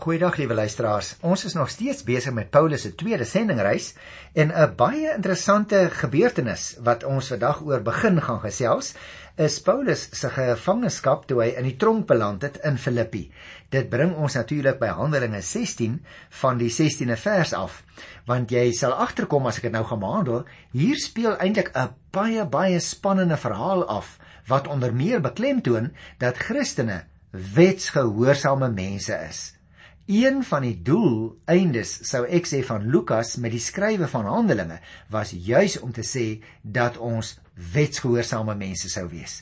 Goeiedag liewe luisteraars. Ons is nog steeds besig met Paulus se tweede sendingreis en 'n baie interessante gebeurtenis wat ons vandag oor begin gaan gesels, is Paulus se gevangenskap toe hy in die tronk beland het in Filippi. Dit bring ons natuurlik by Handelinge 16 van die 16de vers af. Want jy sal agterkom as ek dit nou gaan behandel, hier speel eintlik 'n baie baie spannende verhaal af wat onder meer beklemtoon dat Christene wetsgehoorsame mense is. Een van die doeleindes sou ek sê van Lukas met die skrywe van Handelinge was juis om te sê dat ons wetsgehoorsame mense sou wees.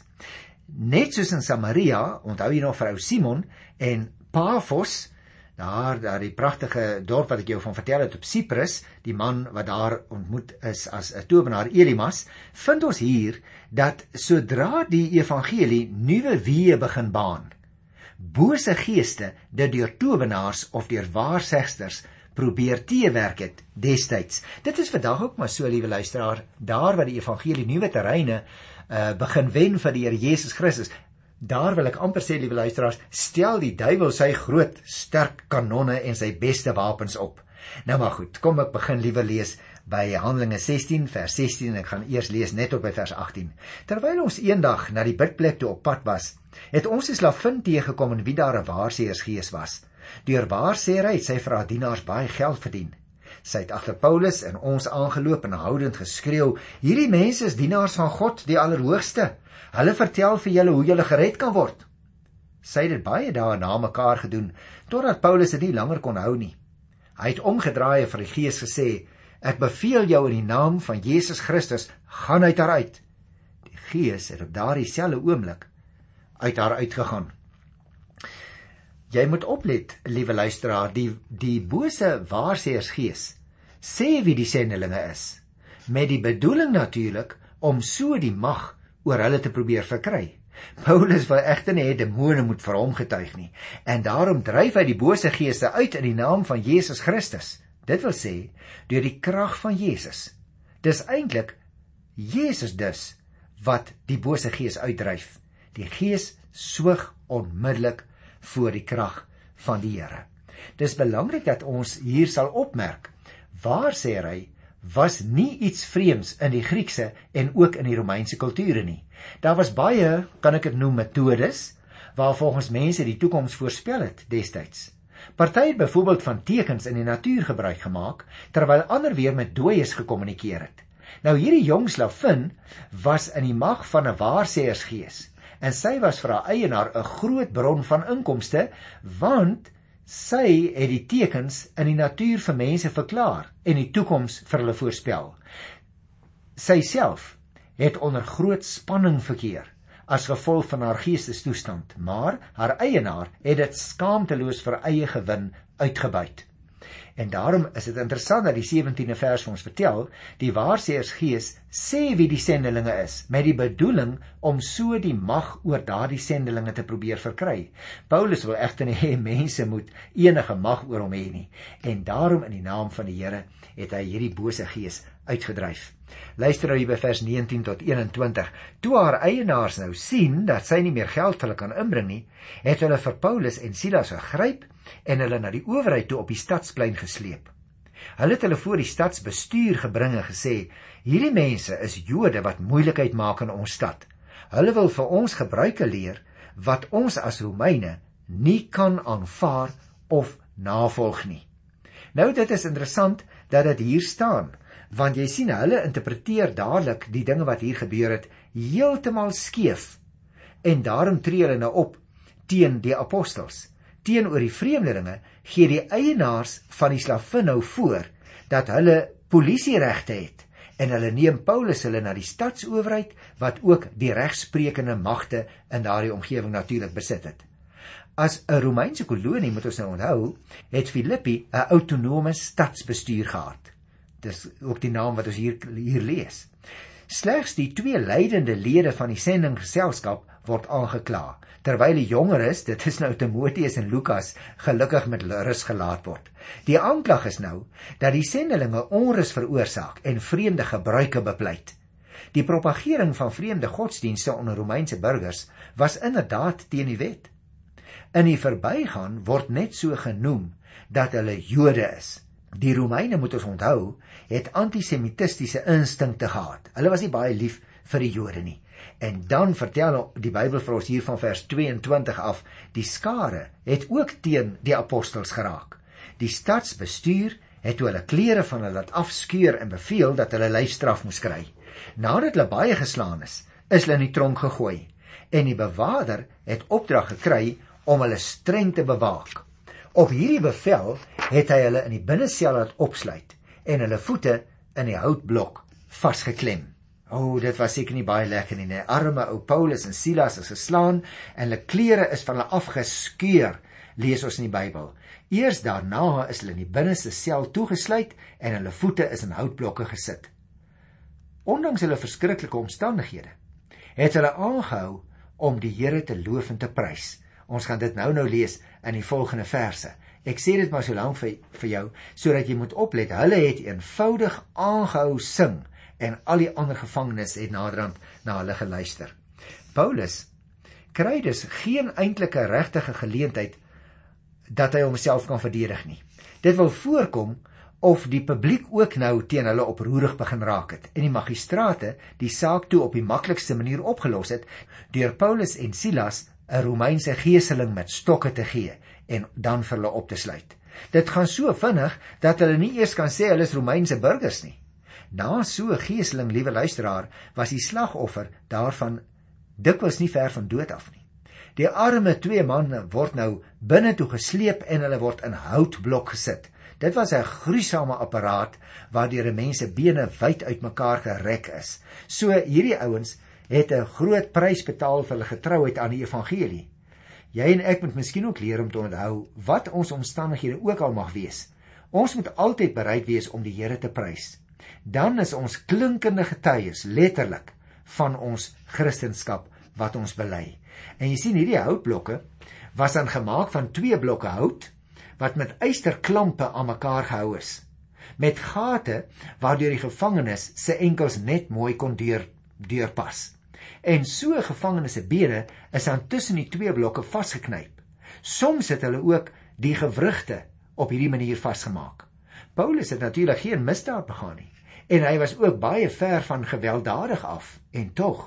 Net soos in Samaria, onthou jy nog vrou Simon en Paphos, daar daar die pragtige dorp wat ek jou van vertel het op Siprus, die man wat daar ontmoet is as 'n towenaar Elimas, vind ons hier dat sodra die evangelie nuwe weë begin baan, bose geeste dit deur towenaars of deur waarsegsters probeer teewerk het destyds. Dit is vandag ook maar so, liewe luisteraar, daar waar die evangelie nuwe terreine uh, begin wen vir die Here Jesus Christus. Daar wil ek amper sê, liewe luisteraars, stel die duiwel sy groot, sterk kanonne en sy beste wapens op. Nou maar goed, kom ek begin liewe lees by Handelinge 16 vers 16 en ek gaan eers lees net op by vers 18. Terwyl ons eendag na die bidplek toe op pad was, het ons 'n slavin teëgekom en wie daar 'n waarsêersgees was. Deur waarsêery het sy vir haar dienaars baie geld verdien. Sy het agter Paulus en ons aangeloop en houdend geskreeu: "Hierdie mense is dienaars van God, die Allerhoogste. Hulle vertel vir julle hoe julle gered kan word." Sy het dit baie dae na mekaar gedoen totdat Paulus dit nie langer kon hou nie. Hy het omgedraai en vir die gees gesê: "Ek beveel jou in die naam van Jesus Christus, gaan uit haar uit." Die gees het op daardie selfde oomblik uit haar uitgegaan. Jy moet oplet, liewe luisteraar, die die bose waarsêersgees sê wie die sendelinge is met die bedoeling natuurlik om so die mag oor hulle te probeer verkry. Paulus wil egter nie hê demone moet vir hom getuig nie en daarom dryf hy die bose geeste uit in die naam van Jesus Christus. Dit wil sê deur die krag van Jesus. Dis eintlik Jesus dus wat die bose gees uitdryf. Die Gees soog onmiddellik voor die krag van die Here. Dis belangrik dat ons hier sal opmerk waar sê hy was nie iets vreemds in die Griekse en ook in die Romeinse kulture nie. Daar was baie, kan ek dit noem, metodes waar volgens mense die toekoms voorspel het destyds. Party het byvoorbeeld van tekens in die natuur gebruik gemaak terwyl ander weer met dooies gekommunikeer het. Nou hierdie jong slavin was in die mag van 'n waarsêersgees en sy was vir haar eienaar 'n groot bron van inkomste want sy het die tekens in die natuur vir mense verklaar en die toekoms vir hulle voorspel. Sy self het onder groot spanning verkeer as gevolg van haar geestestoestand, maar haar eienaar het dit skaamteloos vir eie gewin uitgebuit. En daarom is dit interessant dat die 17de vers ons vertel, die waarsêersgees sê wie die sendelinge is met die bedoeling om so die mag oor daardie sendelinge te probeer verkry. Paulus wil egter nie hê mense moet enige mag oor hom hê nie. En daarom in die naam van die Here het hy hierdie bose gees uitgedryf. Luister nou hier by vers 19 tot 21. Toe haar eienaars nou sien dat sy nie meer geld vir hulle kan inbring nie, het hulle vir Paulus en Silas gegryp en hulle na die owerheid toe op die stadsplein gesleep. Hulle het hulle voor die stadsbestuur gebring en gesê: "Hierdie mense is Jode wat moeilikheid maak in ons stad. Hulle wil vir ons gebruike leer wat ons as Romeine nie kan aanvaar of navolg nie." Nou dit is interessant dat dit hier staan, want jy sien hulle interpreteer dadelik die dinge wat hier gebeur het heeltemal skeef. En daarom tree hulle nou op teen die apostels teenoor die vreemdelinge gee die eienaars van die slavin nou voor dat hulle polisieregte het en hulle neem Paulus hulle na die stadsowerheid wat ook die regsprekende magte in daardie omgewing natuurlik besit het. As 'n Romeinse kolonie moet ons nou onthou, het Filippi 'n autonome stadsbestuur gehad. Dis ook die naam wat ons hier hier lees. Slegs die twee leidende lede van die sendinggeselskap word aangekla terwyl die jongeres, dit is nou Timoteus en Lukas, gelukkig met rus gelaat word. Die aanklag is nou dat die sendelinge onrus veroorsaak en vreemde gebruike bepleit. Die propagering van vreemde godsdienste onder Romeinse burgers was inderdaad teen die wet. In die verbygaan word net so genoem dat hulle Jode is. Die Romeine moet ons onthou, het antisemitistiese instinkte gehad. Hulle was nie baie lief vir die Jode nie. En dan vertel die Bybel vir ons hier van vers 22 af, die skare het ook teen die apostels geraak. Die stadsbestuur het hulle klere van hulle laat afskeur en beveel dat hulle lyfstraf moes kry. Nadat hulle baie geslaan is, is hulle in die tronk gegooi en die bewaarder het opdrag gekry om hulle streng te bewaak. Op hierdie bevel het hy hulle in die binnesel laat opsluit en hulle voete in die houtblok vasgeklem. O, oh, dit was seker nie baie lekker nie. Nee. Arme ou Paulus en Silas is geslaan en hulle klere is van hulle afgeskeur, lees ons in die Bybel. Eers daarna is hulle in die binneste sel toegesluit en hulle voete is in houtblokke gesit. Ondanks hulle verskriklike omstandighede, het hulle aangehou om die Here te loof en te prys. Ons gaan dit nou nou lees in die volgende verse. Ek sê dit maar so lank vir vir jou sodat jy moet oplet. Hulle het eenvoudig aangehou sing en al die ander gevangenes het naderhand na hulle geluister. Paulus kry dus geen eintlike regtige geleentheid dat hy homself kan verdedig nie. Dit wil voorkom of die publiek ook nou teen hulle oproerig begin raak het en die magistrate die saak toe op die maklikste manier opgelos het deur Paulus en Silas 'n Romeinse geeseling met stokke te gee en dan vir hulle op te sluit. Dit gaan so vinnig dat hulle nie eers kan sê hulle is Romeinse burgers nie. Na so 'n geeseling, liewe luisteraar, was die slagoffer daarvan dikwels nie ver van dood af nie. Die arme twee manne word nou binne toe gesleep en hulle word in houtblok gesit. Dit was 'n gruisame apparaat waardeur 'n mens se bene wyd uitmekaar gerek is. So hierdie ouens het 'n groot prys betaal vir hulle getrouheid aan die evangelie. Jy en ek moet miskien ook leer om te onthou wat ons omstandighede ook al mag wees. Ons moet altyd bereid wees om die Here te prys dan is ons klinkende getuies letterlik van ons kristendom wat ons bely. En jy sien hierdie houtblokke was dan gemaak van twee blokke hout wat met eysterklampe aan mekaar gehou is met gate waardeur die gevangenes se enkels net mooi kon deur deurpas. En so gevangenes se bene is aan tussen die twee blokke vasgeknyp. Soms het hulle ook die gewrigte op hierdie manier vasgemaak. Paulus het natuurlik geen misdaad begaan nie en hy was ook baie ver van gewelddadig af en tog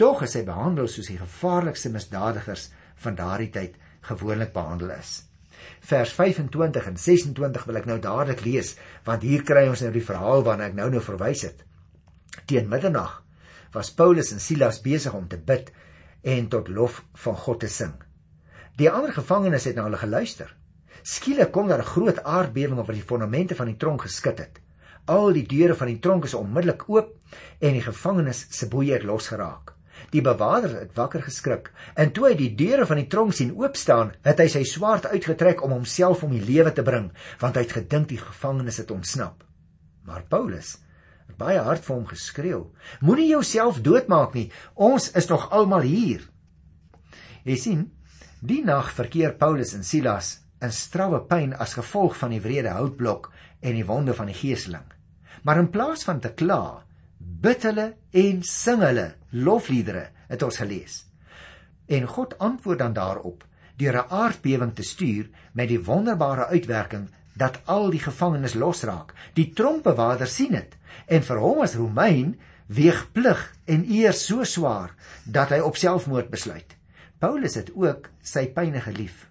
tog is hy behandel soos die gevaarlikste misdadigers van daardie tyd gewoonlik behandel is. Vers 25 en 26 wil ek nou dadelik lees want hier kry ons nou die verhaal waarna ek nou nou verwys het. Teen middernag was Paulus en Silas besig om te bid en tot lof van God te sing. Die ander gevangenes het na hulle geluister. Skielik kom daar 'n groot aardbewing wat die fondamente van die tronk geskit het. Al die deure van die tronk is onmiddellik oop en die gevangenes se boeie het losgeraak. Die bewaarder het wakker geskrik en toe hy die deure van die tronk sien oop staan, het hy sy swaard uitgetrek om homself om die lewe te bring, want hy het gedink die gevangenes het ontsnap. Maar Paulus baie hard vir hom geskreeu: Moenie jouself doodmaak nie. Ons is nog almal hier. Jy sien, die nag verkeer Paulus en Silas in strawwe pyn as gevolg van die wrede houtblok en die wonde van die geeseling. Maar in plaas van te kla, bid hulle en sing hulle lofliedere, het ons gelees. En God antwoord dan daarop deur 'n aardbewing te stuur met die wonderbare uitwerking dat al die gevangenes losraak. Die tronkbewaarder sien dit en vir hom as Romein weeg plig en eer so swaar dat hy op selfmoord besluit. Paulus het ook sy pyne gelief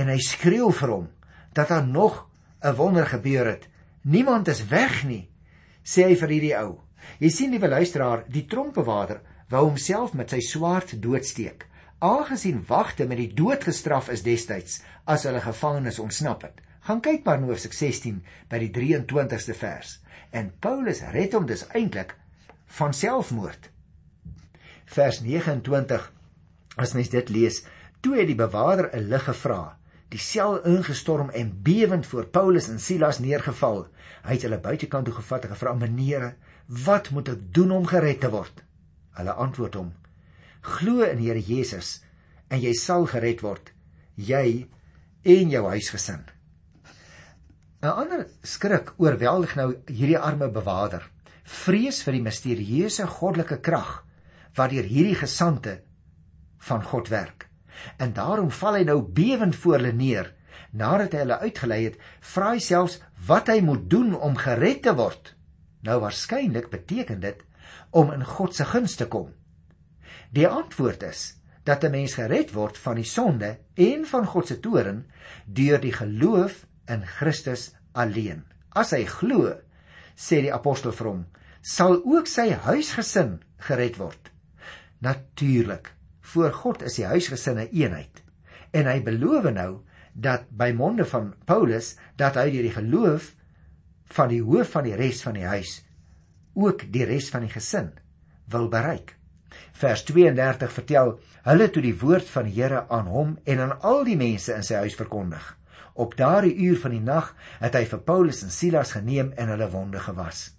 en hy skreeu vir hom dat daar nog 'n wonder gebeur het. Niemand is weg nie, sê hy vir hierdie ou. Jy sien liewe luisteraar, die tronkbewaarder wou homself met sy swaard doodsteek. Aangesien wagte met die dood gestraf is destyds as hulle gevangenes ontsnap het. Gaan kyk maar in Hoofstuk 16 by die 23ste vers. En Paulus red hom dus eintlik van selfmoord. Vers 29 as mens dit lees, toe het die bewaarder 'n lig gevra die sel ingestorm en bewend voor Paulus en Silas neergeval. Hy het hulle buitekant toe gevat en gevra: "Meneere, wat moet ek doen om gered te word?" Hulle antwoord hom: "Glo in die Here Jesus en jy sal gered word, jy en jou huisgesin." 'n Ander skrik oorweldig nou hierdie arme bewaarder. Vrees vir die misterieuse goddelike krag wat deur hierdie gesante van God werk. En daarom val hy nou bewend voor hulle neer. Nadat hy hulle uitgelei het, vra hy selfs wat hy moet doen om gered te word. Nou waarskynlik beteken dit om in God se guns te kom. Die antwoord is dat 'n mens gered word van die sonde en van God se toorn deur die geloof in Christus alleen. As hy glo, sê die apostel vir hom, sal ook sy huisgesin gered word. Natuurlik, voor God is die huisgesin 'n eenheid. En hy beloof nou dat by monde van Paulus dat hy deur die geloof van die hoof van die res van die huis ook die res van die gesin wil bereik. Vers 32 vertel hulle toe die woord van die Here aan hom en aan al die mense in sy huis verkondig. Op daardie uur van die nag het hy vir Paulus en Silas geneem en hulle wonde gewas.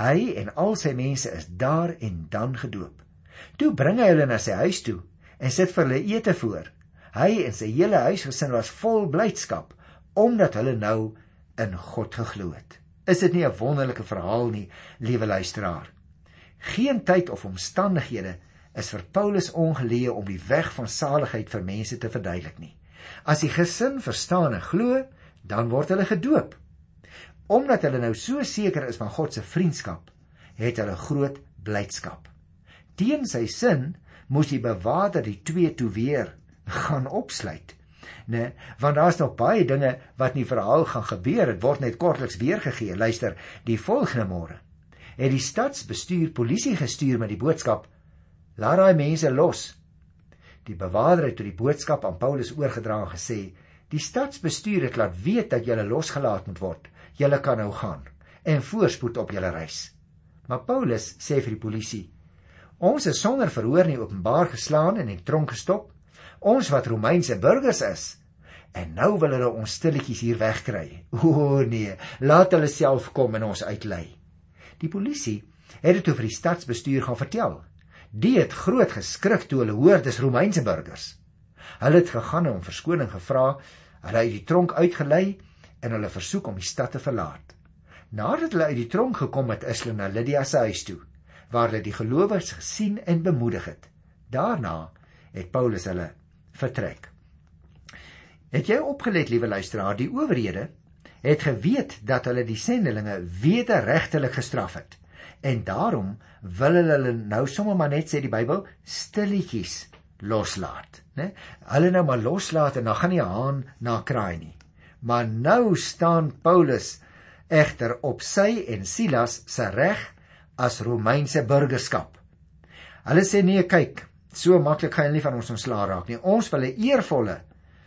Hy en al sy mense is daar en dan gedoop. Toe bring hy hulle na sy huis toe en sit vir hulle ete voor. Hy en sy hele huisgesin was vol blydskap omdat hulle nou in God geglo het. Is dit nie 'n wonderlike verhaal nie, liewe luisteraar? Geen tyd of omstandighede is vir Paulus ongeleë om die weg van saligheid vir mense te verduidelik nie. As die gesin verstaan en glo, dan word hulle gedoop. Omdat hulle nou so seker is van God se vriendskap, het hulle groot blydskap teen sy sin moes die bewaarder die twee toe weer gaan opsluit. Né, want daar's nog baie dinge wat nie verhaal gaan gebeur, dit word net kortliks weergegee. Luister, die volgende môre het die stadsbestuur polisie gestuur met die boodskap: "Laat daai mense los." Die bewaarder het die boodskap aan Paulus oorgedra en gesê: "Die stadsbestuur het laat weet dat jy losgelaat moet word. Jy kan nou gaan en voorspoed op jou reis." Maar Paulus sê vir die polisie: Ons is sonder verhoor nie openbaar geslaan en in tronk gestop. Ons wat Romeinse burgers is. En nou wil hulle ons stilletjies hier wegkry. O nee, laat hulle self kom en ons uitlei. Die polisie het dit oor die stadsbestuur gaan vertel. Die het groot geskrik toe hulle hoor dis Romeinse burgers. Hulle het gegaan en om verskoning gevra. Hulle het die tronk uitgelei en hulle versoek om die stad te verlaat. Nadat hulle uit die tronk gekom het, is hulle na Lydia se huis toe waar hulle die gelowiges gesien en bemoedig het. Daarna het Paulus hulle vertrek. Het jy opgelet, liewe luisteraar, die owerhede het geweet dat hulle die sendelinge wederregtelik gestraf het. En daarom wil hulle hulle nou sommer maar net sê die Bybel stilletjies loslaat, né? Hulle nou maar loslaat en dan gaan nie haan na kraai nie. Maar nou staan Paulus egter op sy en Silas se reg as Romeinse burgerskap. Hulle sê nee, kyk, so maklik gaan hulle nie van ons ontslaa raak nie. Ons wil 'n eervolle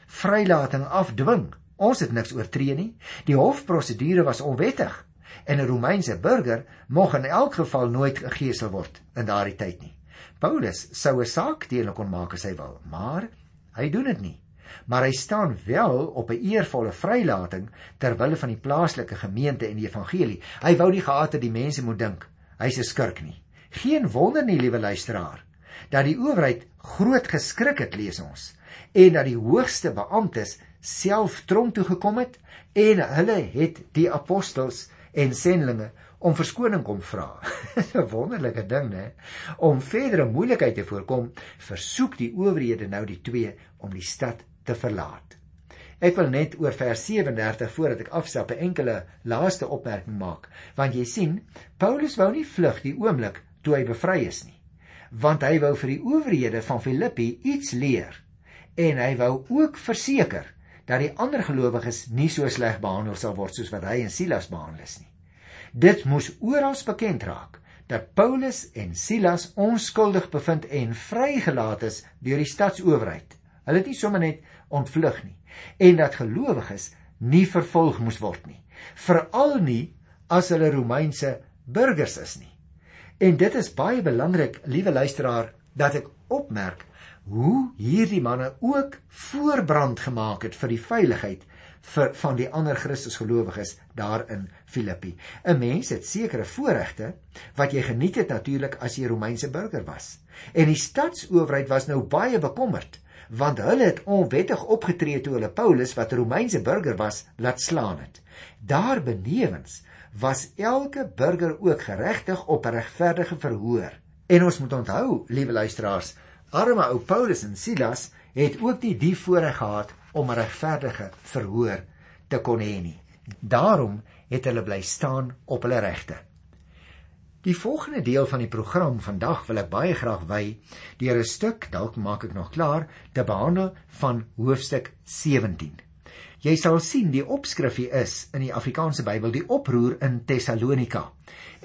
vrylating afdwing. Ons het niks oortree nie. Die hofprosedure was onwettig en 'n Romeinse burger moग in elk geval nooit gegeesel word in daardie tyd nie. Paulus sou 'n saak teen hulle kon maak as hy wil, maar hy doen dit nie. Maar hy staan wel op 'n eervolle vrylating ter wille van die plaaslike gemeente en die evangelie. Hy wou nie gehad het die mense moet dink hy's 'n skurk nie. Geen wonder nie, liewe luisteraar, dat die owerheid groot geskrik het, lees ons, en dat die hoogste beamptes self tronk toe gekom het en hulle het die apostels en sendlinge om verskoning kom vra. 'n Wonderlike ding, né? Om verdere moeilikheid te voorkom, versoek die owerhede nou die twee om die stad te verlaat. Ek wil net oor vers 37 voordat ek afstap 'n enkele laaste opmerking maak, want jy sien, Paulus wou nie vlug die oomblik toe hy bevry is nie, want hy wou vir die owerhede van Filippi iets leer en hy wou ook verseker dat die ander gelowiges nie so sleg behandel sal word soos wat hy en Silas behandel is nie. Dit moes oral bekend raak dat Paulus en Silas onskuldig bevind en vrygelaat is deur die stadsowerheid. Hulle het nie sommer net ontvlug nie en dat gelowiges nie vervolg moes word nie veral nie as hulle Romeinse burgers is nie en dit is baie belangrik liewe luisteraar dat ek opmerk hoe hierdie manne ook voorbrand gemaak het vir die veiligheid vir van die ander Christusgelowiges daar in Filippi. 'n Mens het sekere voorregte wat jy geniet het natuurlik as jy Romeinse burger was. En die stadsowerheid was nou baie bekommerd want hulle het onwettig opgetree toe hulle Paulus wat 'n Romeinse burger was laat slaan het. Daar benewens was elke burger ook geregtig op 'n regverdige verhoor. En ons moet onthou, liewe luisteraars, arme ou Paulus en Silas het ook nie die voorreg gehad om 'n regverdige verhoor te kon hê nie. Daarom het hulle bly staan op hulle regte. Die volgende deel van die program vandag wil ek baie graag wy deur 'n stuk, dalk maak ek nog klaar, te behandel van hoofstuk 17. Jy sal sien die opskrifie is in die Afrikaanse Bybel die oproer in Tessalonika.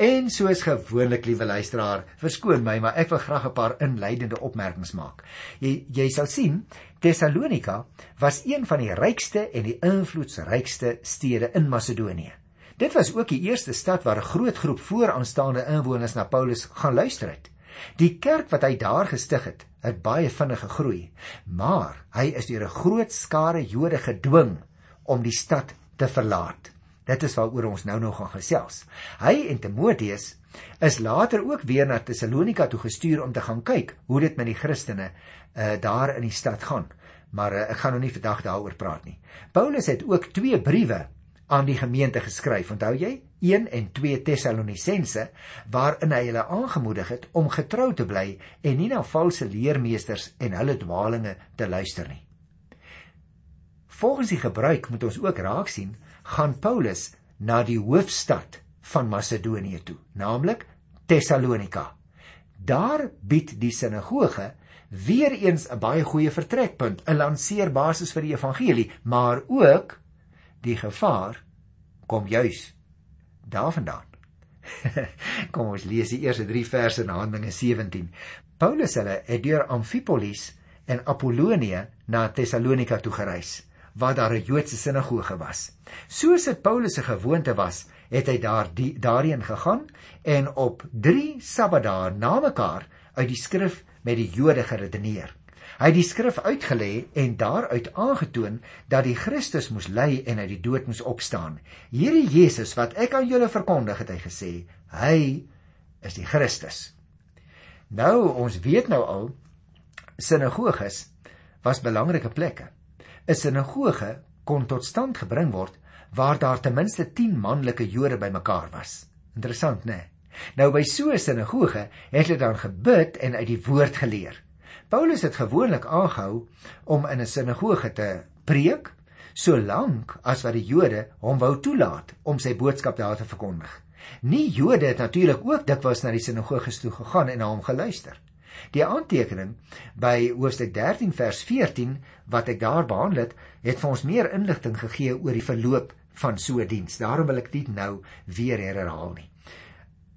En soos gewoonlik, liewe luisteraar, verskoon my, maar ek wil graag 'n paar inleidende opmerkings maak. Jy jy sal sien, Tessalonika was een van die rykste en die invloedrykste stede in Macedonië. Dit was ook die eerste stad waar 'n groot groep vooraanstaande inwoners na Paulus gaan luister het. Die kerk wat hy daar gestig het, het baie vinnig gegroei, maar hy is deur 'n groot skare Jode gedwing om die stad te verlaat. Dit is waaroor ons nou nog gaan gesels. Hy en Timoteus is later ook weer na Tessalonika toe gestuur om te gaan kyk hoe dit met die Christene uh, daar in die stad gaan. Maar uh, ek gaan nou nie vandag daaroor praat nie. Paulus het ook twee briewe aan die gemeente geskryf. Onthou jy? 1 en 2 Tessalonisense waarin hy hulle aangemoedig het om getrou te bly en nie na valse leermeesters en hulle dwaalinge te luister nie. Volgens die gebruik moet ons ook raak sien gaan Paulus na die hoofstad van Macedonië toe, naamlik Tessalonika. Daar bied die sinagoge weer eens 'n baie goeie vertrekpunt, 'n lanseerbasis vir die evangelie, maar ook die gevaar kom juis daarvandaan. kom ons lees die eerste 3 verse in Handelinge 17. Paulus hulle het deur Amfipolis en Apollonie na Tessalonika toe gereis waar daar 'n Joodse sinagoge was. Soos dit Paulus se gewoonte was, het hy daar die, daarheen gegaan en op 3 Sabbatdae na mekaar uit die skrif met die Jode geredeneer. Hy het die skrif uitgelê en daaruit aangetoon dat die Christus moes ly en uit die dood moes opstaan. Hierdie Jesus wat ek aan julle verkondig het, hy gesê, hy is die Christus. Nou ons weet nou al sinagoges was belangrike plekke. 'n sinagoge kon tot stand gebring word waar daar ten minste 10 manlike Jode bymekaar was. Interessant, né? Nou by so 'n sinagoge het hulle dan gebid en uit die woord geleer. Paulus het gewoonlik aangehou om in 'n sinagoge te preek solank as wat die Jode hom wou toelaat om sy boodskap daar te verkondig. Nie Jode het natuurlik ook dikwels na die sinagoges toe gegaan en na hom geluister. Die aantekening by hoofstuk 13 vers 14 wat ek daar behandel het, het vir ons meer inligting gegee oor die verloop van so 'n diens. Daarom wil ek dit nou weer herhaal nie.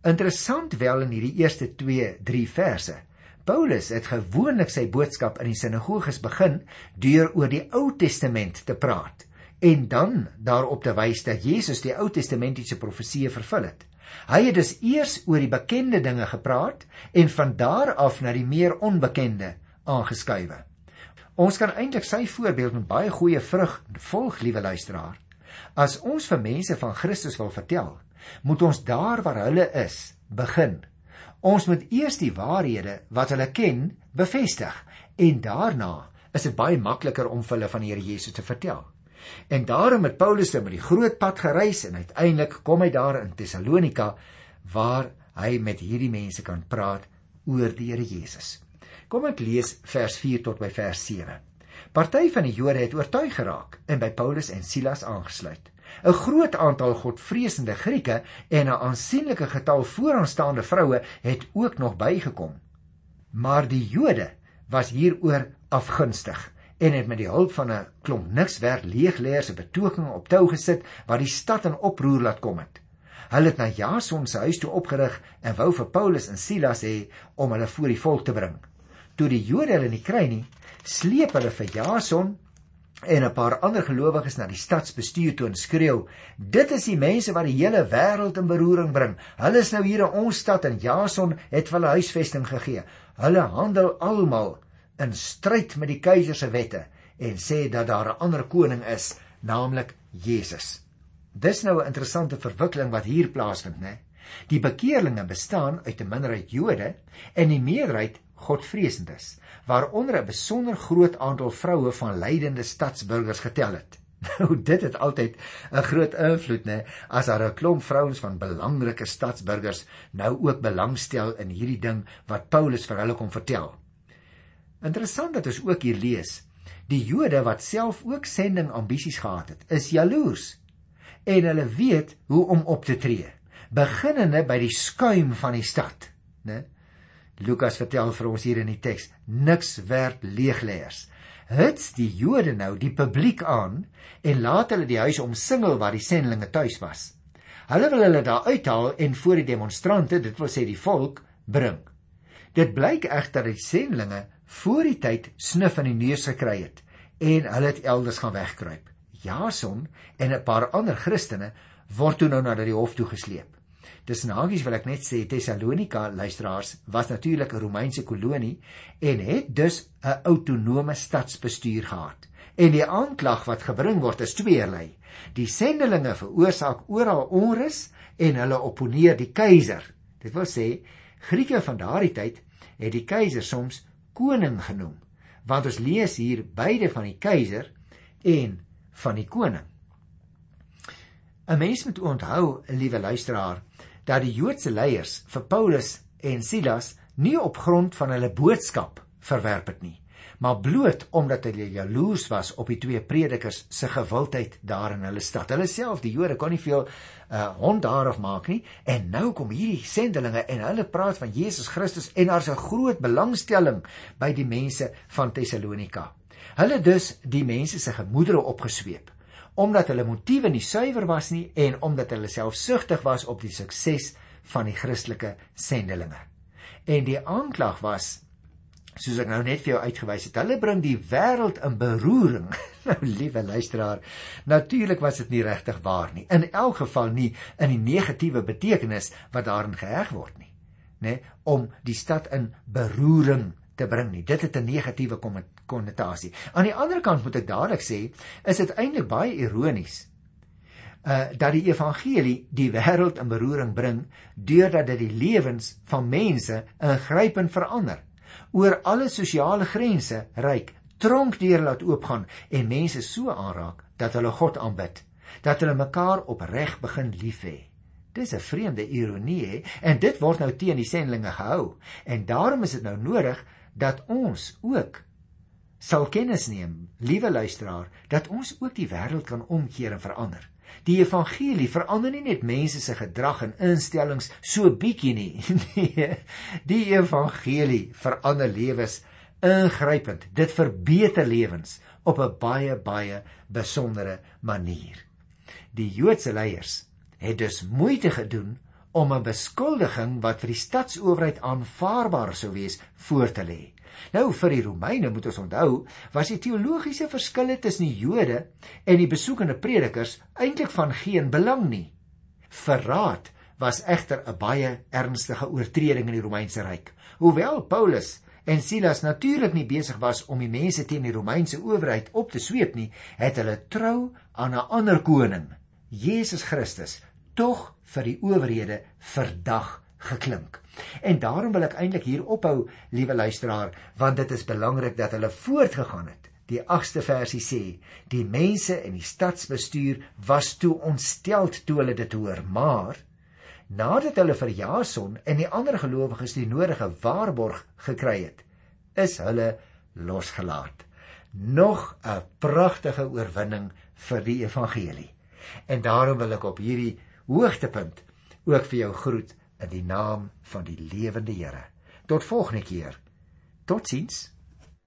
Interessant wel in hierdie eerste 2, 3 verse. Paulus het gewoonlik sy boodskap in die sinagoges begin deur oor die Ou Testament te praat en dan daarop te wys dat Jesus die Ou Testamentiese profeseë vervul het. Hy het dus eers oor die bekende dinge gepraat en van daar af na die meer onbekende aangeskuiwe. Ons kan eintlik sy voorbeeld met baie goeie vrug volg, liewe luisteraar. As ons vir mense van Christus wil vertel, moet ons daar waar hulle is, begin. Ons moet eers die waarhede wat hulle ken, bevestig en daarna is dit baie makliker om hulle van die Here Jesus te vertel. En daarom het Paulus dan met die groot pad gereis en uiteindelik kom hy daar in Tessalonika waar hy met hierdie mense kan praat oor die Here Jesus. Kom ek lees vers 4 tot by vers 7. Party van die Jode het oortuig geraak en by Paulus en Silas aangesluit. 'n Groot aantal godvreesende Grieke en 'n aansienlike getal vooraanstaande vroue het ook nog bygekom. Maar die Jode was hieroor afgunstig en het met die hulp van 'n klomp niks werd leegleers 'n betoging op tou gesit wat die stad in oproer laat kom het. Hulle het na Jason se huis toe opgerig en wou vir Paulus en Silas hê om hulle voor die volk te bring. Toe die Jode hulle nie kry nie, sleep hulle vir Jason en 'n paar ander gelowiges na die stadsbestuur toe en skreeu: "Dit is die mense wat die hele wêreld in beroering bring. Hulle is nou hier in ons stad en Jason het hulle huisvesting gegee. Hulle handel almal in stryd met die keiser se wette en sê dat daar 'n ander koning is, naamlik Jesus. Dis nou 'n interessante verwikkeling wat hier plaasvind, né? Die bekeerlinge bestaan uit 'n minderheid Jode en die meerderheid Godvreesendes, waaronder 'n besonder groot aantal vroue van lydende stadsburgers getel het. Nou dit het altyd 'n groot invloed nê as daar 'n klomp vrouens van belangrike stadsburgers nou ook belangstel in hierdie ding wat Paulus vir hulle kom vertel. Interessant dat ons ook hier lees, die Jode wat self ook sending ambisies gehad het, is jaloers en hulle weet hoe om op te tree, beginnende by die skuim van die stad, né? Lukas vertel vir ons hier in die teks, niks werd leegleers. Hits die Jode nou die publiek aan en laat hulle die huis omsingel waar die sendlinge tuis was. Hulle wil hulle daar uithaal en voor die demonstrante, dit wil sê die volk, bring. Dit blyk egter dat die sendlinge voor die tyd snuf in die neus gekry het en hulle het elders gaan wegkruip. Jason en 'n paar ander Christene word toe nou na die hof toe gesleep. Dis nagies wil ek net sê Tessalonika luisteraars was natuurlik 'n Romeinse kolonie en het dus 'n autonome stadsbestuur gehad. En die aanklag wat gebring word is tweeërlei. Die sendelinge veroorsaak oral onrus en hulle opponeer die keiser. Dit wil sê Grieke van daardie tyd het die keiser soms koning genoem, want ons lees hier beide van die keiser en van die koning. 'n Mens moet onthou, liewe luisteraar, dat die Joodse leiers vir Paulus en Silas nie op grond van hulle boodskap verwerp het nie, maar bloot omdat hulle jaloers was op die twee predikers se gewildheid daar in hulle stad. Hulle self, die Jode, kon nie veel uh hond daarof maak nie en nou kom hierdie sendelinge en hulle praat van Jesus Christus en daar's 'n groot belangstelling by die mense van Tessalonika. Hulle dus die mense se gemoedere opgesweep omdat hulle motiewe nie suiwer was nie en omdat hulle selfsugtig was op die sukses van die Christelike sendelinge. En die aanklag was soos ek nou net vir jou uitgewys het, hulle bring die wêreld in beroering. nou liewe luisteraar, natuurlik was dit nie regtig waar nie. In elk geval nie in die negatiewe betekenis wat daarin geheg word nie, nê, om die stad in beroering te bring nie. Dit het 'n negatiewe konnotasie. Aan die ander kant moet ek dadelik sê, is dit eintlik baie ironies uh dat die evangelie die wêreld in beroering bring deurdat dit die lewens van mense ingrypend verander oor alle sosiale grense reik, tronkdeure laat oopgaan en mense so aanraak dat hulle God aanbid, dat hulle mekaar opreg begin lief hê. Dis 'n vreemde ironie hè, en dit word nou teen die sendlinge gehou. En daarom is dit nou nodig dat ons ook sal kennis neem, liewe luisteraar, dat ons ook die wêreld kan omkeer en verander. Die evangelie verander nie net mense se gedrag en instellings so bietjie nie. Nee, die evangelie verander lewens ingrypend. Dit verbeter lewens op 'n baie baie besondere manier. Die Joodse leiers het dus moeite gedoen om 'n beskuldiging wat vir die stadsowerheid aanvaarbaar sou wees voor te lê. Nou vir die Romeine moet ons onthou, was die teologiese verskille tussen die Jode en die besoekende predikers eintlik van geen belang nie. Verraad was egter 'n baie ernstige oortreding in die Romeinse ryk. Hoewel Paulus en Silas natuurlik nie besig was om die mense teen die Romeinse owerheid op te sweep nie, het hulle trou aan 'n ander koning, Jesus Christus, tog vir die owerhede verdag geklink. En daarom wil ek eintlik hier ophou, liewe luisteraar, want dit is belangrik dat hulle voortgegaan het. Die 8ste versie sê: Die mense in die stadsbestuur was toe ontsteld toe hulle dit hoor, maar nadat hulle vir Jason en die ander gelowiges die nodige waarborg gekry het, is hulle losgelaat. Nog 'n pragtige oorwinning vir die evangelie. En daarom wil ek op hierdie hoogtepunt ook vir jou groet in die naam van die lewende Here. Tot volgende keer. Totsiens.